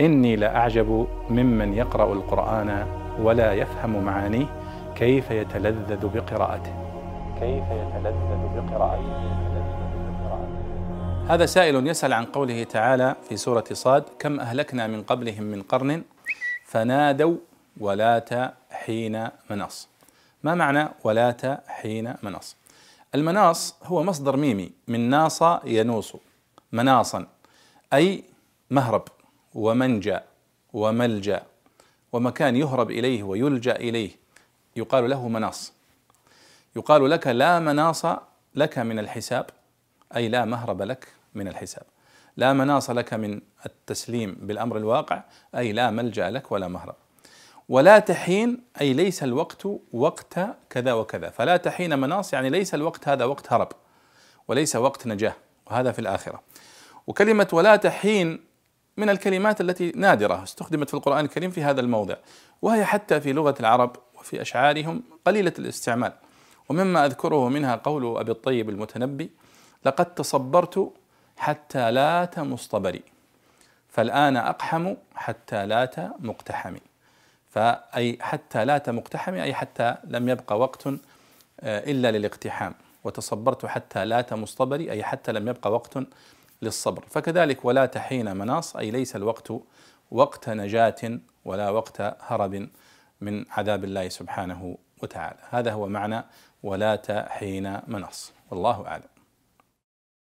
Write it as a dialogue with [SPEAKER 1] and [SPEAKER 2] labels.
[SPEAKER 1] إني لأعجب ممن يقرأ القرآن ولا يفهم معانيه كيف يتلذذ بقراءته. كيف يتلذذ بقراءته. هذا سائل يسأل عن قوله تعالى في سورة صاد كم أهلكنا من قبلهم من قرن فنادوا ولات حين مناص ما معنى ولات حين مناص المناص هو مصدر ميمي من ناص ينوص مناصا أي مهرب. ومنجا وملجأ ومكان يهرب إليه ويلجأ إليه. يقال له مناص. يقال لك لا مناص لك من الحساب أي لا مهرب لك من الحساب. لا مناص لك من التسليم بالأمر الواقع أي لا ملجأ لك ولا مهرب. ولا تحين أي ليس الوقت وقت كذا وكذا. فلا تحين مناص يعني ليس الوقت هذا وقت هرب وليس وقت نجاة وهذا في الآخرة. وكلمة ولا تحين من الكلمات التي نادرة استخدمت في القرآن الكريم في هذا الموضع وهي حتى في لغة العرب وفي أشعارهم قليلة الاستعمال. ومما أذكره منها قول أبي الطيب المتنبي لقد تصبرت حتى لات مصطبري فالآن أقحم حتى لات مقتحمي. فأي حتى لات مقتحمي أي حتى لم يبقى وقت آه، إلا للاقتحام. وتصبرت حتى لات مصطبري أي حتى لم يبقى وقت للصبر. فكذلك ولا تحين مناص أي ليس الوقت وقت نجاة ولا وقت هرب من عذاب الله سبحانه وتعالى. هذا هو معنى ولا تحين مناص. والله أعلم.